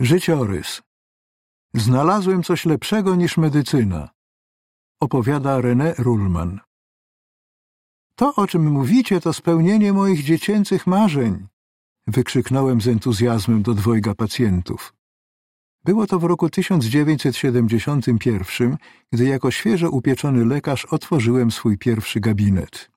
Życiorys. Znalazłem coś lepszego niż medycyna. Opowiada René Rullman. To, o czym mówicie, to spełnienie moich dziecięcych marzeń. Wykrzyknąłem z entuzjazmem do dwojga pacjentów. Było to w roku 1971, gdy jako świeżo upieczony lekarz otworzyłem swój pierwszy gabinet.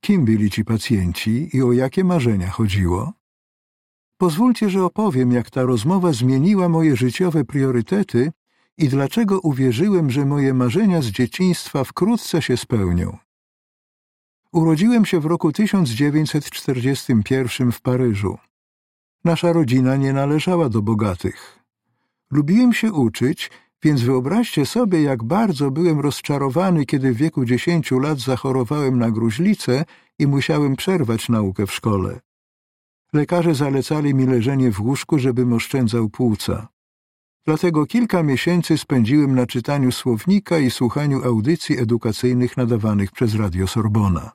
Kim byli ci pacjenci i o jakie marzenia chodziło? Pozwólcie, że opowiem, jak ta rozmowa zmieniła moje życiowe priorytety i dlaczego uwierzyłem, że moje marzenia z dzieciństwa wkrótce się spełnią. Urodziłem się w roku 1941 w Paryżu. Nasza rodzina nie należała do bogatych. Lubiłem się uczyć, więc wyobraźcie sobie, jak bardzo byłem rozczarowany, kiedy w wieku dziesięciu lat zachorowałem na gruźlicę i musiałem przerwać naukę w szkole. Lekarze zalecali mi leżenie w łóżku, żebym oszczędzał płuca. Dlatego kilka miesięcy spędziłem na czytaniu słownika i słuchaniu audycji edukacyjnych nadawanych przez Radio Sorbona.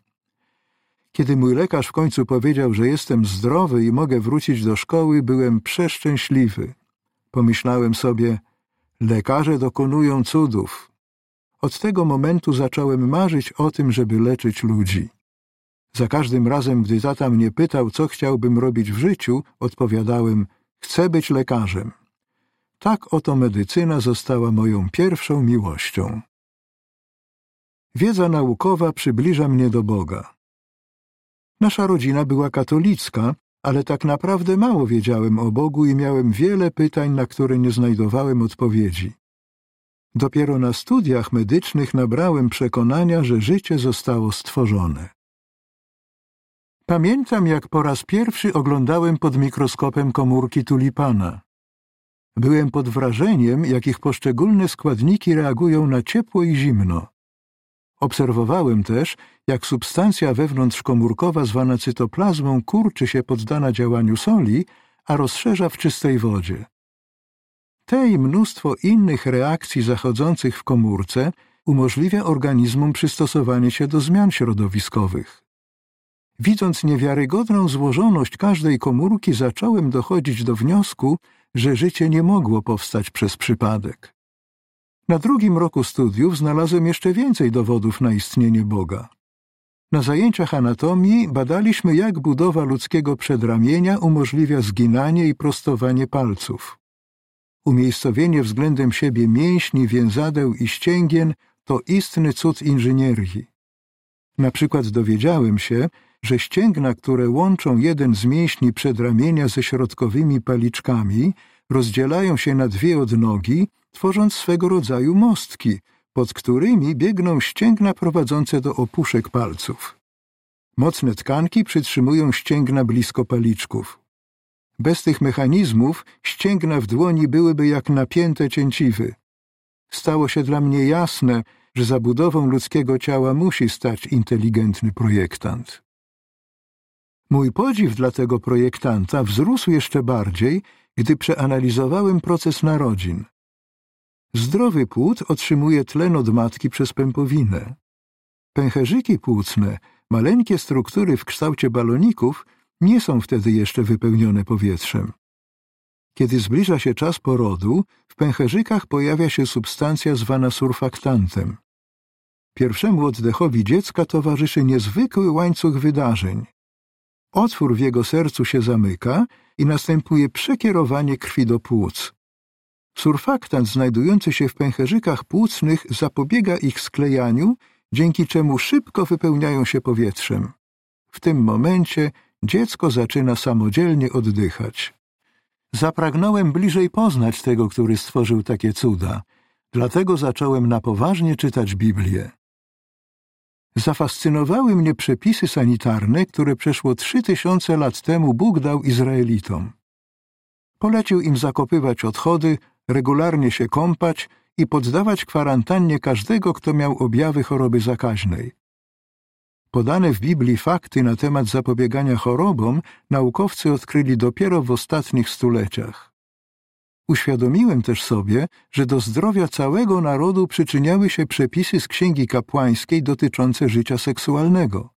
Kiedy mój lekarz w końcu powiedział, że jestem zdrowy i mogę wrócić do szkoły, byłem przeszczęśliwy. Pomyślałem sobie, lekarze dokonują cudów. Od tego momentu zacząłem marzyć o tym, żeby leczyć ludzi. Za każdym razem, gdy tata mnie pytał, co chciałbym robić w życiu, odpowiadałem: Chcę być lekarzem. Tak oto medycyna została moją pierwszą miłością. Wiedza naukowa przybliża mnie do Boga. Nasza rodzina była katolicka, ale tak naprawdę mało wiedziałem o Bogu i miałem wiele pytań, na które nie znajdowałem odpowiedzi. Dopiero na studiach medycznych nabrałem przekonania, że życie zostało stworzone. Pamiętam, jak po raz pierwszy oglądałem pod mikroskopem komórki tulipana. Byłem pod wrażeniem, jak ich poszczególne składniki reagują na ciepło i zimno. Obserwowałem też, jak substancja wewnątrzkomórkowa zwana cytoplazmą kurczy się poddana działaniu soli, a rozszerza w czystej wodzie. Te i mnóstwo innych reakcji zachodzących w komórce umożliwia organizmom przystosowanie się do zmian środowiskowych. Widząc niewiarygodną złożoność każdej komórki, zacząłem dochodzić do wniosku, że życie nie mogło powstać przez przypadek. Na drugim roku studiów znalazłem jeszcze więcej dowodów na istnienie Boga. Na zajęciach anatomii badaliśmy, jak budowa ludzkiego przedramienia umożliwia zginanie i prostowanie palców. Umiejscowienie względem siebie mięśni, więzadeł i ścięgien to istny cud inżynierii. Na przykład dowiedziałem się, że ścięgna, które łączą jeden z mięśni przedramienia ze środkowymi paliczkami, rozdzielają się na dwie odnogi, tworząc swego rodzaju mostki, pod którymi biegną ścięgna prowadzące do opuszek palców. Mocne tkanki przytrzymują ścięgna blisko paliczków. Bez tych mechanizmów ścięgna w dłoni byłyby jak napięte cięciwy. Stało się dla mnie jasne, że za budową ludzkiego ciała musi stać inteligentny projektant. Mój podziw dla tego projektanta wzrósł jeszcze bardziej, gdy przeanalizowałem proces narodzin. Zdrowy płód otrzymuje tlen od matki przez pępowinę. Pęcherzyki płucne, maleńkie struktury w kształcie baloników, nie są wtedy jeszcze wypełnione powietrzem. Kiedy zbliża się czas porodu, w pęcherzykach pojawia się substancja zwana surfaktantem. Pierwszemu oddechowi dziecka towarzyszy niezwykły łańcuch wydarzeń. Otwór w jego sercu się zamyka i następuje przekierowanie krwi do płuc. Surfaktant znajdujący się w pęcherzykach płucnych zapobiega ich sklejaniu, dzięki czemu szybko wypełniają się powietrzem. W tym momencie dziecko zaczyna samodzielnie oddychać. Zapragnąłem bliżej poznać tego, który stworzył takie cuda, dlatego zacząłem na poważnie czytać Biblię. Zafascynowały mnie przepisy sanitarne, które przeszło trzy tysiące lat temu Bóg dał Izraelitom. Polecił im zakopywać odchody, regularnie się kąpać i poddawać kwarantannie każdego, kto miał objawy choroby zakaźnej. Podane w Biblii fakty na temat zapobiegania chorobom naukowcy odkryli dopiero w ostatnich stuleciach. Uświadomiłem też sobie, że do zdrowia całego narodu przyczyniały się przepisy z Księgi Kapłańskiej dotyczące życia seksualnego.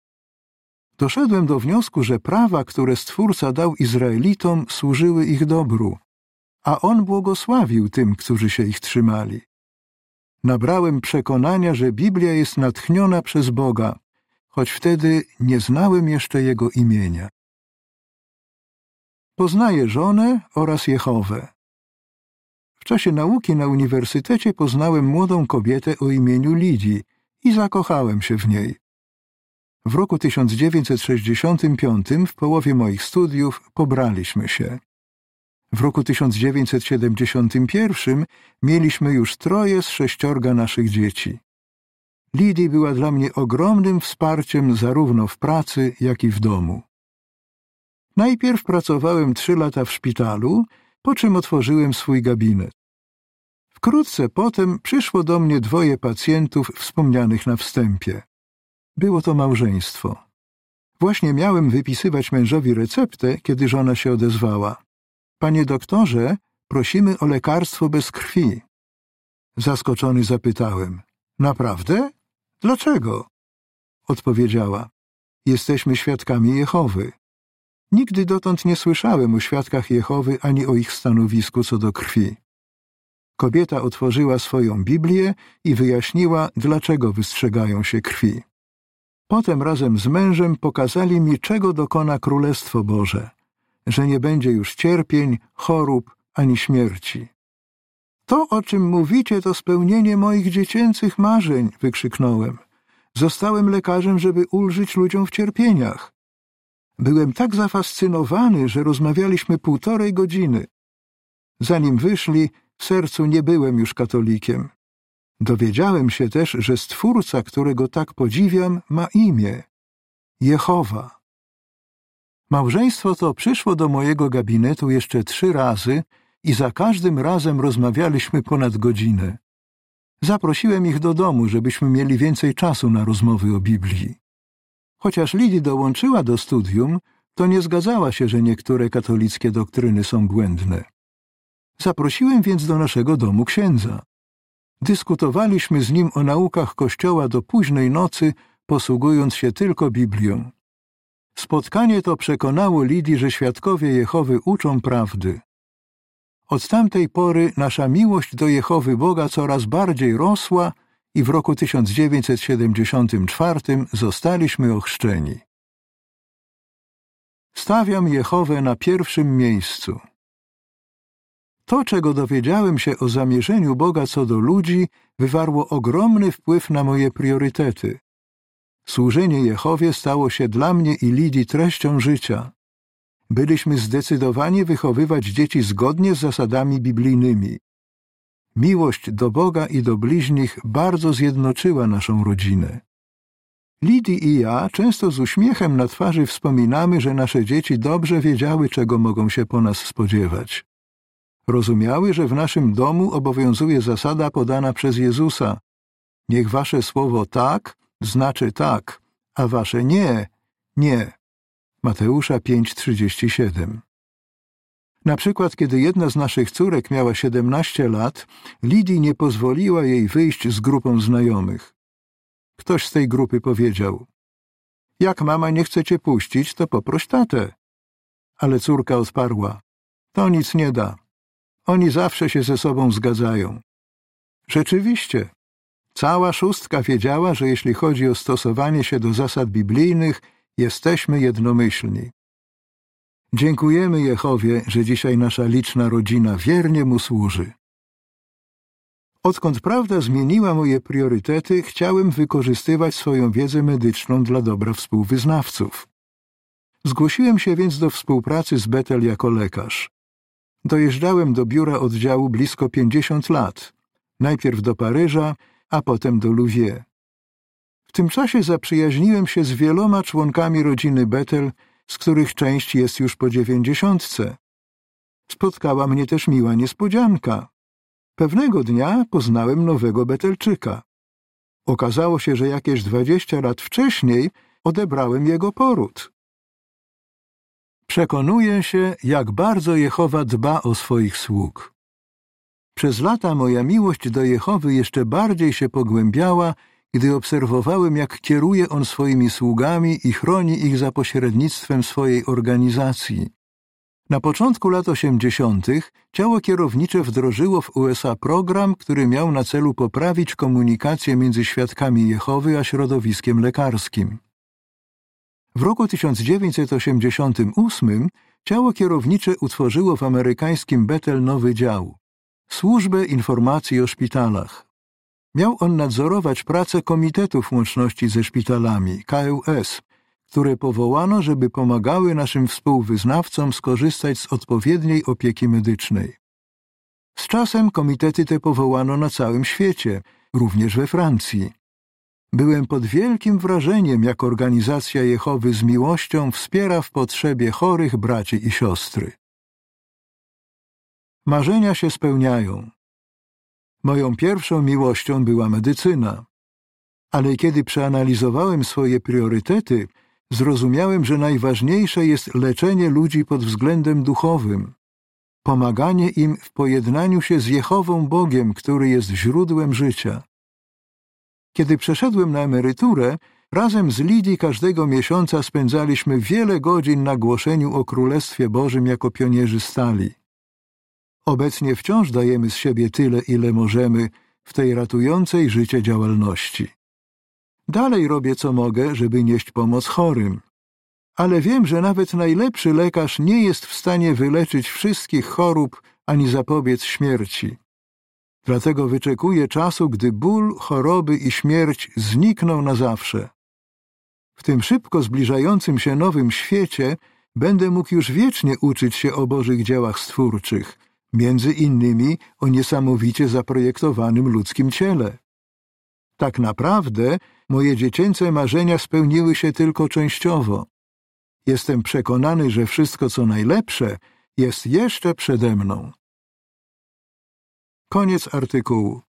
Doszedłem do wniosku, że prawa, które Stwórca dał Izraelitom, służyły ich dobru, a On błogosławił tym, którzy się ich trzymali. Nabrałem przekonania, że Biblia jest natchniona przez Boga, choć wtedy nie znałem jeszcze Jego imienia. Poznaję żonę oraz Jehowę. Czasie nauki na uniwersytecie poznałem młodą kobietę o imieniu Lidii i zakochałem się w niej. W roku 1965, w połowie moich studiów, pobraliśmy się. W roku 1971 mieliśmy już troje z sześciorga naszych dzieci. Lidii była dla mnie ogromnym wsparciem zarówno w pracy, jak i w domu. Najpierw pracowałem trzy lata w szpitalu, po czym otworzyłem swój gabinet. Wkrótce potem przyszło do mnie dwoje pacjentów wspomnianych na wstępie. Było to małżeństwo. Właśnie miałem wypisywać mężowi receptę, kiedy żona się odezwała. Panie doktorze, prosimy o lekarstwo bez krwi. Zaskoczony zapytałem. Naprawdę? Dlaczego? Odpowiedziała. Jesteśmy świadkami Jehowy. Nigdy dotąd nie słyszałem o świadkach Jehowy ani o ich stanowisku co do krwi. Kobieta otworzyła swoją Biblię i wyjaśniła, dlaczego wystrzegają się krwi. Potem razem z mężem pokazali mi, czego dokona Królestwo Boże, że nie będzie już cierpień, chorób ani śmierci. To, o czym mówicie, to spełnienie moich dziecięcych marzeń, wykrzyknąłem. Zostałem lekarzem, żeby ulżyć ludziom w cierpieniach. Byłem tak zafascynowany, że rozmawialiśmy półtorej godziny. Zanim wyszli, w sercu nie byłem już katolikiem. Dowiedziałem się też, że Stwórca, którego tak podziwiam, ma imię Jehowa. Małżeństwo to przyszło do mojego gabinetu jeszcze trzy razy i za każdym razem rozmawialiśmy ponad godzinę. Zaprosiłem ich do domu, żebyśmy mieli więcej czasu na rozmowy o Biblii. Chociaż Lidii dołączyła do studium, to nie zgadzała się, że niektóre katolickie doktryny są błędne. Zaprosiłem więc do naszego domu księdza. Dyskutowaliśmy z nim o naukach Kościoła do późnej nocy, posługując się tylko Biblią. Spotkanie to przekonało Lidii, że świadkowie Jehowy uczą prawdy. Od tamtej pory nasza miłość do Jehowy Boga coraz bardziej rosła i w roku 1974 zostaliśmy ochrzczeni. Stawiam Jehowę na pierwszym miejscu. To, czego dowiedziałem się o zamierzeniu Boga co do ludzi, wywarło ogromny wpływ na moje priorytety. Służenie Jehowie stało się dla mnie i Lidii treścią życia. Byliśmy zdecydowani wychowywać dzieci zgodnie z zasadami biblijnymi. Miłość do Boga i do bliźnich bardzo zjednoczyła naszą rodzinę. Lidii i ja często z uśmiechem na twarzy wspominamy, że nasze dzieci dobrze wiedziały, czego mogą się po nas spodziewać. Rozumiały, że w naszym domu obowiązuje zasada podana przez Jezusa. Niech wasze słowo tak znaczy tak, a wasze nie, nie. Mateusza 5:37. Na przykład, kiedy jedna z naszych córek miała 17 lat, Lidii nie pozwoliła jej wyjść z grupą znajomych. Ktoś z tej grupy powiedział: Jak mama nie chce cię puścić, to poproś tatę. Ale córka odparła: To nic nie da. Oni zawsze się ze sobą zgadzają. Rzeczywiście, cała szóstka wiedziała, że jeśli chodzi o stosowanie się do zasad biblijnych, jesteśmy jednomyślni. Dziękujemy Jehowie, że dzisiaj nasza liczna rodzina wiernie mu służy. Odkąd prawda zmieniła moje priorytety, chciałem wykorzystywać swoją wiedzę medyczną dla dobra współwyznawców. Zgłosiłem się więc do współpracy z Betel jako lekarz. Dojeżdżałem do biura oddziału blisko pięćdziesiąt lat, najpierw do Paryża, a potem do Louviers. W tym czasie zaprzyjaźniłem się z wieloma członkami rodziny Betel, z których część jest już po dziewięćdziesiątce. Spotkała mnie też miła niespodzianka. Pewnego dnia poznałem nowego Betelczyka. Okazało się, że jakieś dwadzieścia lat wcześniej odebrałem jego poród. Przekonuję się, jak bardzo Jehowa dba o swoich sług. Przez lata moja miłość do Jehowy jeszcze bardziej się pogłębiała, gdy obserwowałem, jak kieruje on swoimi sługami i chroni ich za pośrednictwem swojej organizacji. Na początku lat 80. ciało kierownicze wdrożyło w USA program, który miał na celu poprawić komunikację między świadkami Jehowy a środowiskiem lekarskim. W roku 1988 ciało kierownicze utworzyło w amerykańskim Bethel nowy dział Służbę Informacji o Szpitalach. Miał on nadzorować pracę Komitetów Łączności ze Szpitalami, KUS, które powołano, żeby pomagały naszym współwyznawcom skorzystać z odpowiedniej opieki medycznej. Z czasem komitety te powołano na całym świecie, również we Francji. Byłem pod wielkim wrażeniem, jak organizacja Jehowy z miłością wspiera w potrzebie chorych braci i siostry. Marzenia się spełniają. Moją pierwszą miłością była medycyna. Ale kiedy przeanalizowałem swoje priorytety, zrozumiałem, że najważniejsze jest leczenie ludzi pod względem duchowym, pomaganie im w pojednaniu się z Jehową Bogiem, który jest źródłem życia. Kiedy przeszedłem na emeryturę, razem z Lidii każdego miesiąca spędzaliśmy wiele godzin na głoszeniu o Królestwie Bożym jako pionierzy stali. Obecnie wciąż dajemy z siebie tyle, ile możemy w tej ratującej życie działalności. Dalej robię co mogę, żeby nieść pomoc chorym. Ale wiem, że nawet najlepszy lekarz nie jest w stanie wyleczyć wszystkich chorób ani zapobiec śmierci. Dlatego wyczekuję czasu, gdy ból, choroby i śmierć znikną na zawsze. W tym szybko zbliżającym się nowym świecie będę mógł już wiecznie uczyć się o Bożych dziełach stwórczych, między innymi o niesamowicie zaprojektowanym ludzkim ciele. Tak naprawdę moje dziecięce marzenia spełniły się tylko częściowo. Jestem przekonany, że wszystko co najlepsze jest jeszcze przede mną. Koniec artykułu.